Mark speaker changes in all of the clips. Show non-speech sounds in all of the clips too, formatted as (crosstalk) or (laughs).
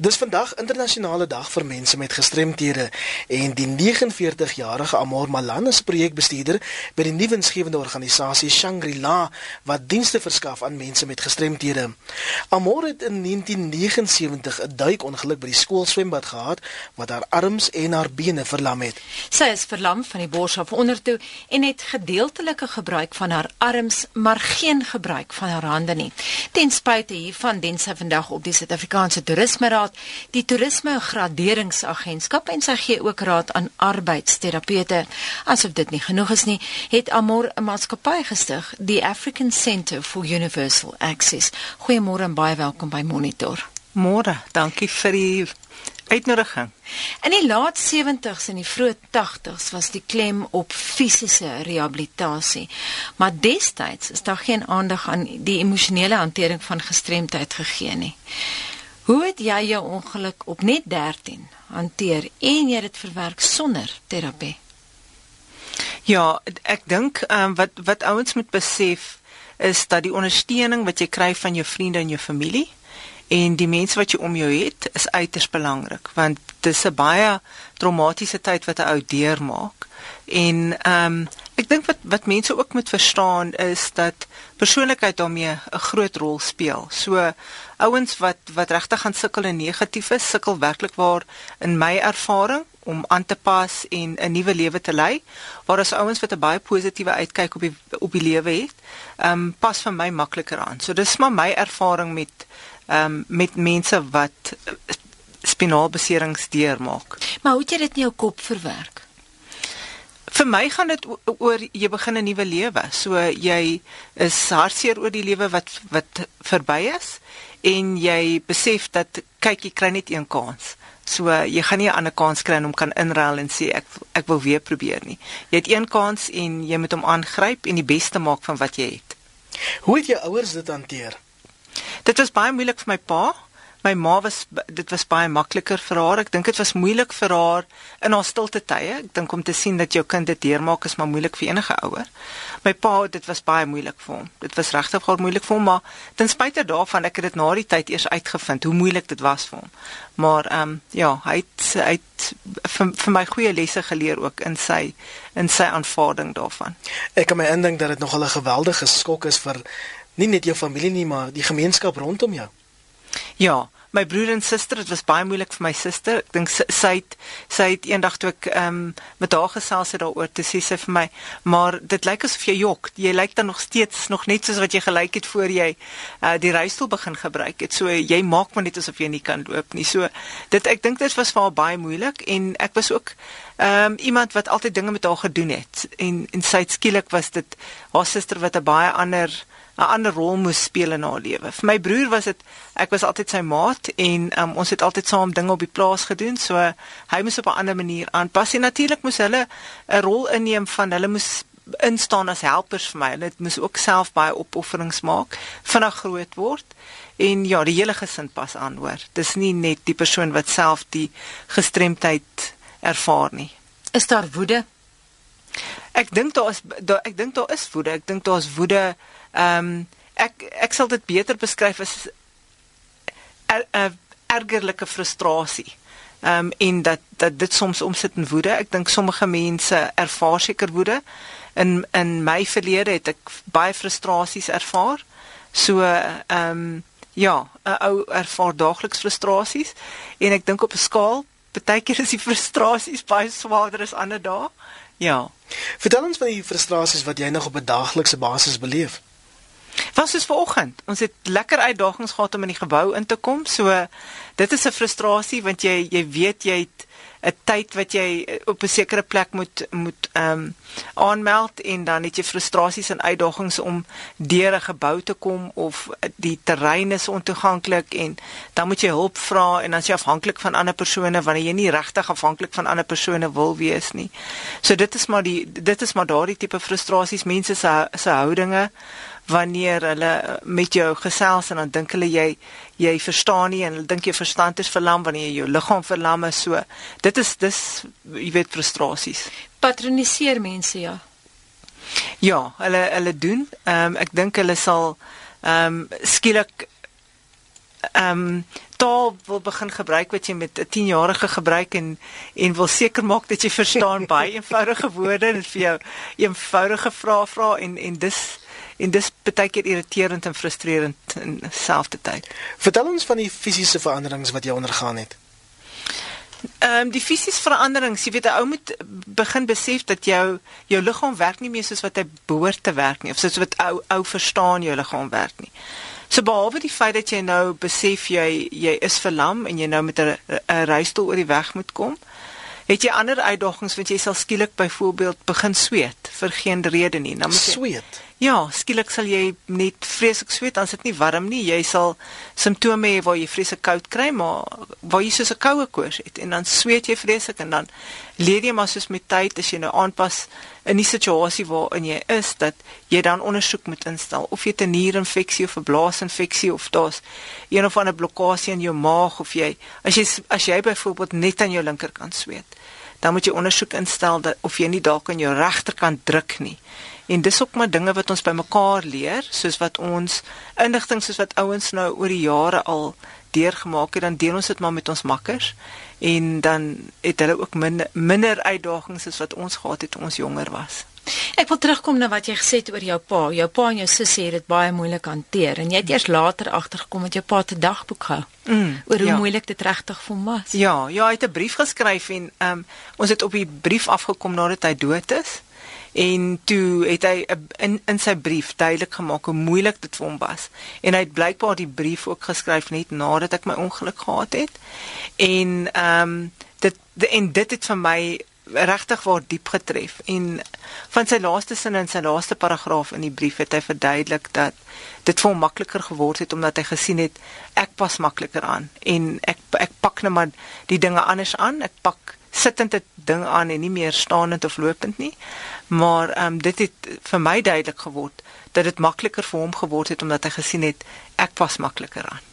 Speaker 1: Dis vandag internasionale dag vir mense met gestremthede en die 49-jarige Amor Malan is projekbestuurder by die nuwensgewende organisasie Shangri-La wat dienste verskaf aan mense met gestremthede. Amor het in 1979 'n duikongeluk by die skoolswembad gehad wat haar arms en haar bene verlam het.
Speaker 2: Sy is verlam van die bors af ondertoe en het gedeeltelike gebruik van haar arms, maar geen gebruik van haar hande nie. Ten spyte hiervan dien sy vandag op die Suid-Afrikaanse Toerisme Raad raad, die toerisme graderingsagentskap en sy gee ook raad aan arbeidsterapeute. Asof dit nie genoeg is nie, het Amor 'n maatskappy gestig, die African Centre for Universal Access. Goeiemôre en baie welkom by Monitor.
Speaker 3: Môre, dankie vir die uitnodiging.
Speaker 2: In die laat 70s en die vroeë 80s was die klem op fisiese rehabilitasie, maar destyds is daar geen aandag aan die emosionele hantering van gestremdheid gegee nie. Hoe het jy jou ongeluk op net 13 hanteer en jy dit verwerk sonder terapie?
Speaker 3: Ja, ek dink um, wat wat ouens moet besef is dat die ondersteuning wat jy kry van jou vriende en jou familie en die mense wat jy om jou het is uiters belangrik want dit is 'n baie traumatiese tyd wat 'n ou deurmaak. En ehm um, ek dink wat wat mense ook moet verstaan is dat persoonlikheid daarmee 'n groot rol speel. So ouens wat wat regtig gaan sukkel en negatief is, sukkel werklik waar in my ervaring om aan te pas en 'n nuwe lewe te lei. Waar as ouens wat 'n baie positiewe uitkyk op die op die lewe het, ehm um, pas vir my makliker aan. So dis maar my ervaring met ehm um, met mense wat spinalbeserings deurmaak.
Speaker 2: Maar hoe het jy dit in jou kop verwerk?
Speaker 3: Vir my gaan dit oor jy begin 'n nuwe lewe. So jy is hartseer oor die lewe wat wat verby is en jy besef dat kyk jy kry net een kans. So jy gaan nie 'n ander kans kry om kan inruil en sê ek ek wil weer probeer nie. Jy het een kans en jy moet hom aangryp en die beste maak van wat jy het.
Speaker 1: Hoe het jou ouers dit hanteer?
Speaker 3: Dit was baie moeilik vir my pa my ma was dit was baie makliker vir haar. Ek dink dit was moeilik vir haar in haar stilte tye. Ek dink om te sien dat jou kind dit deurmaak is maar moeilik vir enige ouer. My pa, dit was baie moeilik vir hom. Dit was regtig baie moeilik vir hom, maar ten spyte daarvan ek het dit na die tyd eers uitgevind hoe moeilik dit was vir hom. Maar ehm um, ja, hy het hy het vir, vir my goeie lesse geleer ook in sy in sy aanvaarding daarvan.
Speaker 1: Ek kan my indink dat dit nog 'n geweldige skok is vir nie net jou familie nie, maar die gemeenskap rondom jou.
Speaker 3: Ja, my broer en suster, dit was baie moeilik vir my suster. Ek dink sy sy het, sy het eendag toe ek ehm um, met haar gesels het daaroor sê sy vir my, maar dit lyk asof jy jok. Jy lyk dan nog steeds nog net soos wat jy gelyk het voor jy uh, die reistool begin gebruik het. So jy maak maar net asof jy nie kan loop nie. So dit ek dink dit was vir haar baie moeilik en ek was ook ehm um, iemand wat altyd dinge met haar gedoen het en en sy skielik was dit haar suster wat 'n baie ander 'n ander rol moes speel in haar lewe. Vir my broer was dit ek was altyd sy maat en um, ons het altyd saam dinge op die plaas gedoen, so hy moes op 'n ander manier aanpas en natuurlik moes hulle 'n rol inneem van hulle moes instaan as helpers vir my. Hulle moes ook self baie opofferings maak vinnig groot word. En ja, die hele gesin pas aan hoor. Dis nie net die persoon wat self die gestremdheid ervaar nie.
Speaker 2: Is daar woede?
Speaker 3: Ek dink daar is daar, ek dink daar is woede. Ek dink daar is woede Ehm um, ek ek sal dit beter beskryf as 'n er, er, ergerlike frustrasie. Ehm um, en dat dat dit soms omsit in woede. Ek dink sommige mense ervaar seker woede. In in my verlede het ek baie frustrasies ervaar. So ehm um, ja, 'n ou ervaar daagliks frustrasies en ek dink op 'n skaal partykeer is die (laughs) frustrasies baie swaarder as ander dae. Ja.
Speaker 1: Vertel ons van die frustrasies wat jy nog op 'n daaglikse basis beleef.
Speaker 3: Was soos vanoggend. Ons het lekker uitdagings gehad om in die gebou in te kom. So dit is 'n frustrasie want jy jy weet jy het 'n tyd wat jy op 'n sekere plek moet moet ehm um, aanmeld en dan het jy frustrasies en uitdagings om deur 'n gebou te kom of die terrein is ontoeganklik en dan moet jy hulp vra en dan is jy afhanklik van ander persone wanneer jy nie regtig afhanklik van ander persone wil wees nie. So dit is maar die dit is maar daardie tipe frustrasies mense se se houdinge wanneer hulle met jou gesels en dan dink hulle jy jy verstaan nie en hulle dink jou verstand is verlam wanneer jy jou liggaam verlam is. So dit is dis jy weet frustrasies.
Speaker 2: Patroniseer mense ja.
Speaker 3: Ja hulle hulle doen. Um, ek dink hulle sal um, skielik ehm um, taal wil begin gebruik wat jy met 'n 10-jarige gebruik en en wil seker maak dat jy verstaan (laughs) baie eenvoudige woorde en vir jou eenvoudige vrae vra en en dis en dis baie keer irriterend en frustrerend in selfde tyd.
Speaker 1: Vertel ons van die fisiese veranderings wat jy ondergaan het.
Speaker 3: Ehm um, die fisiese veranderings, jy weet 'n ou moet begin besef dat jou jou liggaam werk nie meer soos wat hy behoort te werk nie of soos wat ou ou verstaan jou liggaam werk nie. So behalwe die feit dat jy nou besef jy jy is verlam en jy nou met 'n reistool oor die weg moet kom, het jy ander uitdagings want jy sal skielik byvoorbeeld begin sweet vir geen rede nie.
Speaker 1: Dan moet jy sweet.
Speaker 3: Ja, skielik sal jy net vreeslik sweet as dit nie warm nie. Jy sal simptome hê waar jy vreeslik koud kry, maar waar jy soos 'n koue koors het en dan sweet jy vreeslik en dan leer jy maar soos met tyd as jy nou aanpas in die situasie waarin jy is dat jy dan ondersoek moet instel of jy 'n nierinfeksie of 'n blaasinfeksie of daar's een of ander blokkade in jou maag of jy as jy as jy byvoorbeeld net aan jou linkerkant sweet, dan moet jy ondersoek instel dat of jy nie dalk aan jou regterkant druk nie En dis ook maar dinge wat ons bymekaar leer, soos wat ons indigting soos wat ouens nou oor die jare al deurgemaak het, dan deel ons dit maar met ons makkers en dan het hulle ook minder minder uitdagings as wat ons gehad het toe ons jonger was.
Speaker 2: Ek wil terugkom na wat jy gesê het oor jou pa. Jou pa en jou sussie het dit baie moeilik hanteer en jy het eers later agtergekom dat jou pa te dagboek gehou. Mm, oor hoe ja. moeilik dit regtig vir hom was.
Speaker 3: Ja, ja, hy het 'n brief geskryf en ehm um, ons het op die brief afgekom nadat hy dood is en toe het hy in in sy brief duidelik gemaak hoe moeilik dit vir hom was en hy het blykbaar die brief ook geskryf net nadat ek my ongeluk gehad het en ehm um, dit en dit het vir my regtig waar diep getref en van sy laaste sin in sy laaste paragraaf in die brief het hy verduidelik dat dit vir hom makliker geword het omdat hy gesien het ek pas makliker aan en ek ek pak net nou maar die dinge anders aan ek pak sittend dit ding aan en nie meer staanend of lopend nie. Maar ehm um, dit het vir my duidelik geword dat dit makliker vir hom geword het omdat hy gesien het ek pas makliker aan.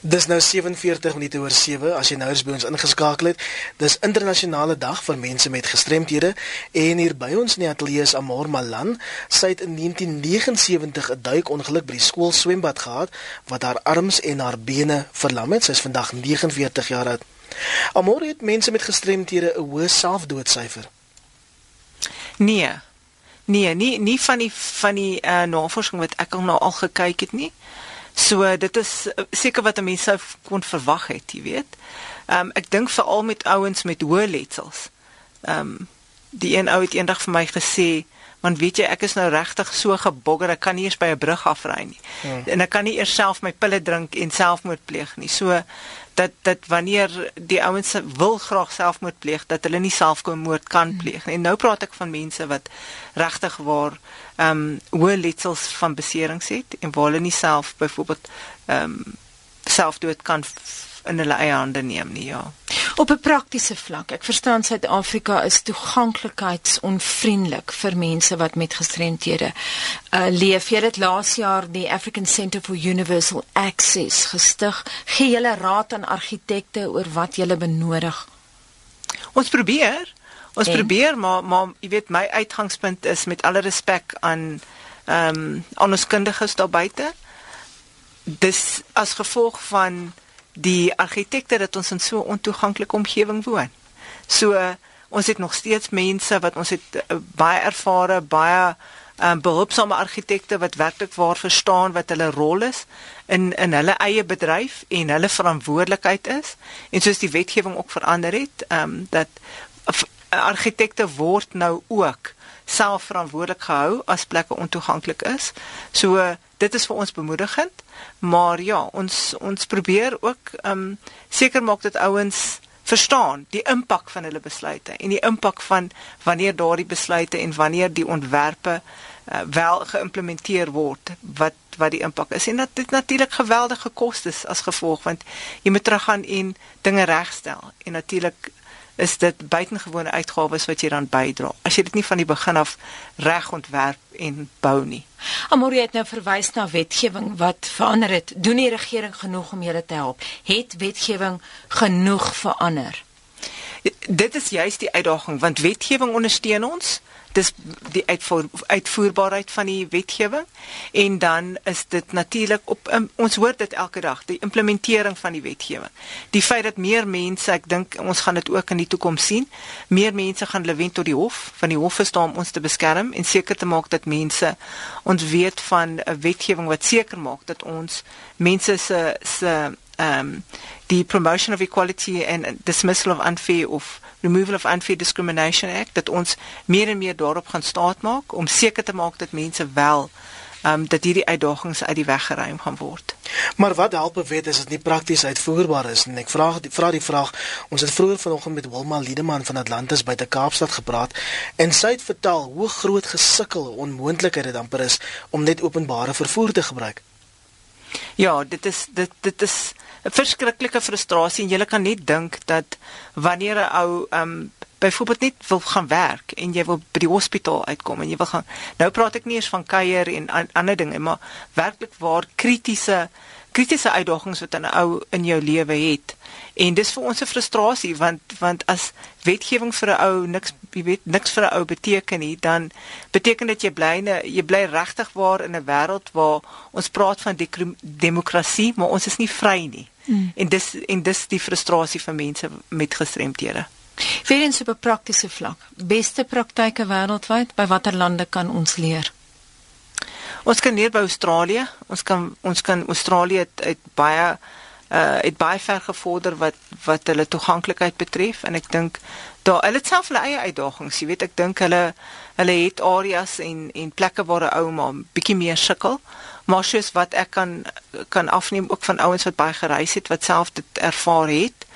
Speaker 1: Dis nou 47 minute oor 7 as jy nou eens by ons ingeskakel het. Dis internasionale dag vir mense met gestremthede en hier by ons in die ateljee is Amor Malan. Sy het in 1979 'n duikongeluk by die skool swembad gehad wat haar arms en haar bene verlam het. Sy is vandag 49 jaar oud. Amor het mense met gestremthede 'n hoë selfdoodsyfer.
Speaker 3: Nee. Nee, nie nie van die van die uh, navorsing wat ek al nou al gekyk het nie. So dit is uh, seker wat mense sou kon verwag het, jy weet. Ehm um, ek dink veral met ouens met hoë letsels. Ehm um, die een ou het eendag vir my gesê, want weet jy ek is nou regtig so gebogger, ek kan nie eens by 'n brug afry nie. Hmm. En ek kan nie eers self my pille drink en selfmoord pleeg nie. So dat dat wanneer die ouens wil graag selfmoord pleeg dat hulle nie selfmoord kan hmm. pleeg nie. En nou praat ek van mense wat regtig waar ehm um, hoë letsels van beserings het en waar hulle nie self byvoorbeeld ehm um, selfdood kan in hulle eie hande neem nie, ja.
Speaker 2: Op 'n praktiese vlak, ek verstaan Suid-Afrika is toeganklikheidsonvriendelik vir mense wat met gestremthede uh, leef. Jy het laas jaar die African Centre for Universal Access gestig. Gee julle raad aan argitekte oor wat julle benodig?
Speaker 3: Ons probeer. Ons en? probeer, maar maar jy weet my uitgangspunt is met alle respek aan ehm um, aan ons kundiges daar buite. Dis as gevolg van die argitekte dat ons in so 'n ontoeganklike omgewing woon. So uh, ons het nog steeds mense wat ons het uh, baie ervare, baie um, behulpsame argitekte wat werklik waar verstaan wat hulle rol is in in hulle eie bedryf en hulle verantwoordelikheid is. En soos die wetgewing ook verander het, ehm um, dat argitekte word nou ook self verantwoordelik gehou as plekke ontoeganklik is. So dit is vir ons bemoedigend, maar ja, ons ons probeer ook ehm um, seker maak dat ouens verstaan die impak van hulle besluite en die impak van wanneer daardie besluite en wanneer die ontwerpe uh, wel geïmplementeer word wat wat die impak is. En dat dit natuurlik geweldige kostes as gevolg want jy moet teruggaan en dinge regstel en natuurlik is dit buitengewone uitgawes wat jy dan bydra. As jy dit nie van die begin af reg ontwerp en bou nie.
Speaker 2: Amorie het nou verwys na wetgewing wat verander het. Doen die regering genoeg om julle te help? Het wetgewing genoeg verander?
Speaker 3: Dit is juist die uitdaging want wetgewing ondersteun ons dis die uitvoer, uitvoerbaarheid van die wetgewing en dan is dit natuurlik op um, ons hoor dit elke dag die implementering van die wetgewing. Die feit dat meer mense, ek dink ons gaan dit ook in die toekoms sien, meer mense gaan hulle wend tot die hof, van die hof is daar om ons te beskerm en seker te maak dat mense ons weet van 'n wetgewing wat seker maak dat ons mense se se um, die promotion of equality and dismissal of unfair of removal of unfair discrimination act dat ons meer en meer daarop gaan staat maak om seker te maak dat mense wel um, dat hierdie uitdagings uit die weg geruim gaan word.
Speaker 1: Maar wat help 'n wet as dit nie prakties uitvoerbaar is nie? Ek vra die vra die vraag. Ons het vroeër vanoggend met Wilma Liedeman van Atlantis by te Kaapstad gepraat en sy het vertel hoe groot gesukkel onmoontlikheid dit amper is om net openbare vervoer te gebruik.
Speaker 3: Ja, dit is dit dit is 'n verskriklike frustrasie en jy kan net dink dat wanneer 'n ou um, byvoorbeeld net wil gaan werk en jy wil by die hospitaal uitkom en jy wil gaan nou praat ek nie eens van kuier en an, ander dinge maar werklik waar kritiese kritiese uitdagings wat 'n ou in jou lewe het. En dis vir ons 'n frustrasie want want as wetgewing vir 'n ou niks jy weet niks vir 'n ou beteken nie dan beteken dit jy bly in 'n jy bly regtig waar in 'n wêreld waar ons praat van demokrasie maar ons is nie vry nie Mm. En dis en dis die frustrasie van mense met gestremthede.
Speaker 2: Weerens op 'n praktiese vlak, beste praktyke wêreldwyd, by watter lande kan ons leer?
Speaker 3: Ons kan leer by Australië. Ons kan ons kan Australië het, het baie uh het baie ver gevorder wat wat hulle toeganklikheid betref en ek dink daar hulle het self hulle eie uitdagings. Jy weet, ek dink hulle hulle het areas en en plekke waar 'n ou maar bietjie meer sukkel maar soos wat ek kan kan afneem ook van ouens wat baie gereis het wat self dit ervaar het.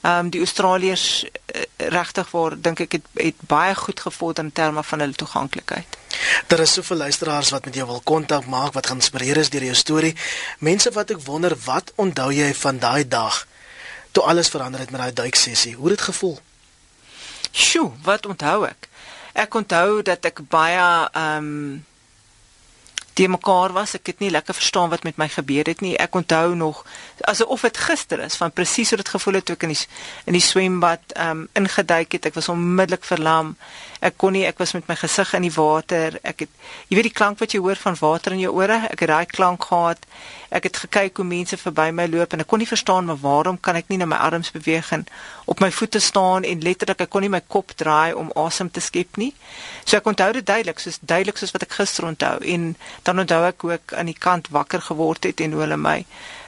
Speaker 3: Ehm um, die Australiërs uh, regtig waar dink ek het, het baie goed gevorder in terme van hulle toeganklikheid.
Speaker 1: Daar is soveel luisteraars wat met jou wil kontak maak wat geïnspireer is deur jou storie. Mense wat ek wonder wat onthou jy van daai dag toe alles verander het met daai duiksessie? Hoe het dit gevoel?
Speaker 3: Sjoe, wat onthou ek? Ek onthou dat ek baie ehm um, die mekaar was. Ek het nie lekker verstaan wat met my gebeur het nie. Ek onthou nog asof dit gister is van presies hoe dit gevoel het toe ek in die in die swembad um ingeduik het. Ek was onmiddellik verlam. Ek kon nie, ek was met my gesig in die water. Ek het jy weet die klank wat jy hoor van water in jou ore? Ek het daai klank gehad. Ek het gekyk hoe mense verby my loop en ek kon nie verstaan maar waarom kan ek nie na my arms beweeg en op my voete staan en letterlik ek kon nie my kop draai om asem te skep nie. So ek onthou dit duidelik, soos duidelik soos wat ek gister onthou en dan onthou ek hoe ek aan die kant wakker geword het en hulle my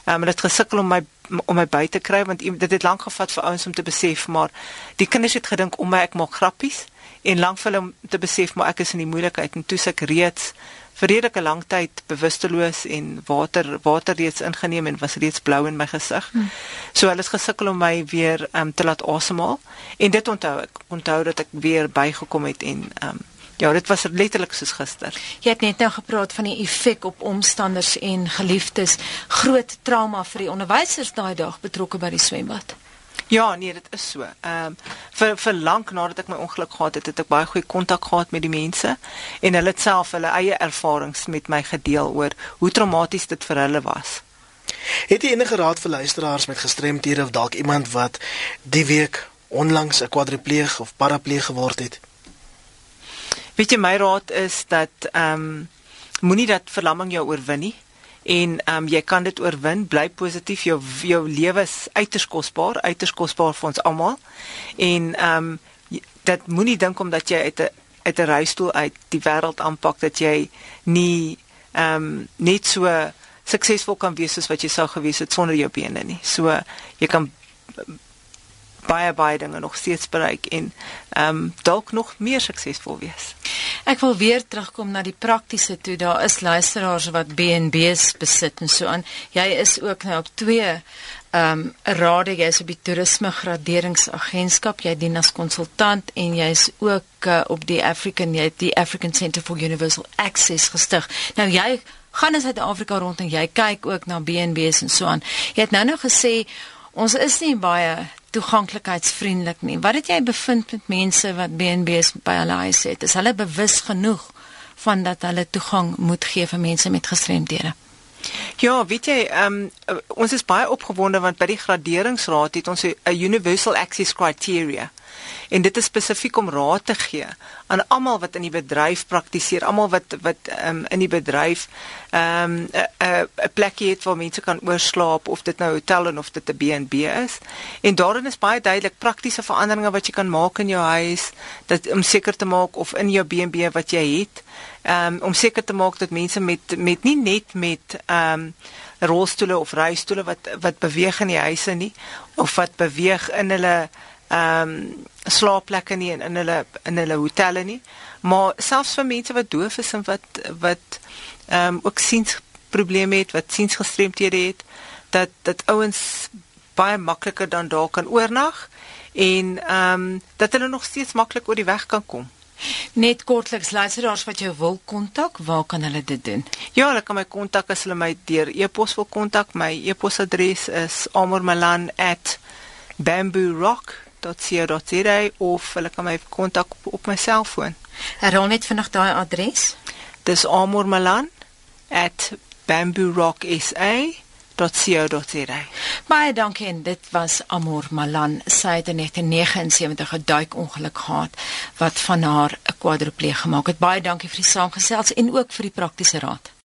Speaker 3: um, hulle het gesukkel om my om my by te kry want dit het lank gevat vir ouens om te besef maar die kinders het gedink om my ek maak grappies en lank vir hulle om te besef maar ek is in die moeilikheid en toe ek reeds vir redelike lang tyd bewusteloos en water water reeds ingeneem en was reeds blou in my gesig. Hmm. So hulle het gesukkel om my weer um, te laat asemhaal en dit onthou ek onthou dat ek weer bygekom het en um, ja, dit was letterlik soos gister.
Speaker 2: Jy het net nou gepraat van die effek op omstanders en geliefdes, groot trauma vir die onderwysers daai dag betrokke by die swembad.
Speaker 3: Ja, nee, dit is so. Ehm um, vir vir lank nadat ek my ongeluk gehad het, het ek baie goeie kontak gehad met die mense en hulle het self hulle eie ervarings met my gedeel oor hoe traumaties dit vir hulle was.
Speaker 1: Het jy enige raad vir luisteraars met gestremthede of dalk iemand wat die week onlangs 'n kwadripleeg of parapleeg geword het?
Speaker 3: Weet jy my raad is dat ehm um, moenie dat verlamming jou oorwin nie en ehm um, jy kan dit oorwin. Bly positief. Jou jou lewe is uiters kosbaar uiters kosbaar vir ons almal. En ehm um, dat moenie dink omdat jy uit 'n uit 'n reistool uit die wêreld aanpak dat jy nie ehm um, net so suksesvol kan wees soos wat jy sou gewees het sonder jou bene nie. So jy kan baie baie dinge nog steeds bereik en ehm um, dalk nog meer suksesvol wees.
Speaker 2: Ek wil weer terugkom na die praktiese toe. Daar is luisteraars wat B&B's besit en so aan. Jy is ook nou op twee ehm um, rade jy's op die toerisme graderingsagentskap. Jy dien as konsultant en jy's ook uh, op die African jy die African Center for Universal Access gestig. Nou jy gaan in Suid-Afrika rond en jy kyk ook na B&B's en so aan. Jy het nou nou gesê ons is nie baie toeganklikheidsvriendelik nie. Wat het jy bevind met mense wat BNB's by hulle huis het? Is hulle bewus genoeg van dat hulle toegang moet gee vir mense met gestremdhede?
Speaker 3: Ja, weet jy, um, ons is baie opgewonde want by die graderingsraad het ons 'n universal access criteria En dit is spesifiek om raad te gee aan almal wat in die bedryf praktiseer, almal wat wat um, in die bedryf 'n um, 'n plekie het waar mense kan oorslaap of dit nou 'n hotel en of dit 'n B&B is. En daarin is baie duidelik praktiese veranderinge wat jy kan maak in jou huis dat om seker te maak of in jou B&B wat jy het, um, om seker te maak dat mense met met nie net met ehm um, rolstoele of reistoele wat wat beweeg in die huise nie of wat beweeg in hulle ehm um, slaapplekke nie en in hulle in hulle hotelle nie maar selfs vir mense wat doof is en wat wat ehm um, ook siens probleme het wat siens gestremdhede het dat dat ouens baie makliker dan daar kan oornag en ehm um, dat hulle nog steeds maklik oor die weg kan kom.
Speaker 2: Net kortliks luisteraars wat jou wil kontak, waar kan hulle dit doen?
Speaker 3: Ja, hulle kan my kontak as hulle my deur e-pos wil kontak. My e-posadres is amormalan@bamboorock.co.za of hulle kan my kontak op, op my selfoon.
Speaker 2: Herhaal net vinnig daai adres.
Speaker 3: Dis amormalan@bamboorock.sa www.amor.co.za.
Speaker 2: Baie dankie en dit was Amor Malan. Sy het in 1979 'n duikongeluk gehad wat van haar 'n kwadripleeg gemaak het. Baie dankie vir die saamgesels en ook vir die praktiese raad.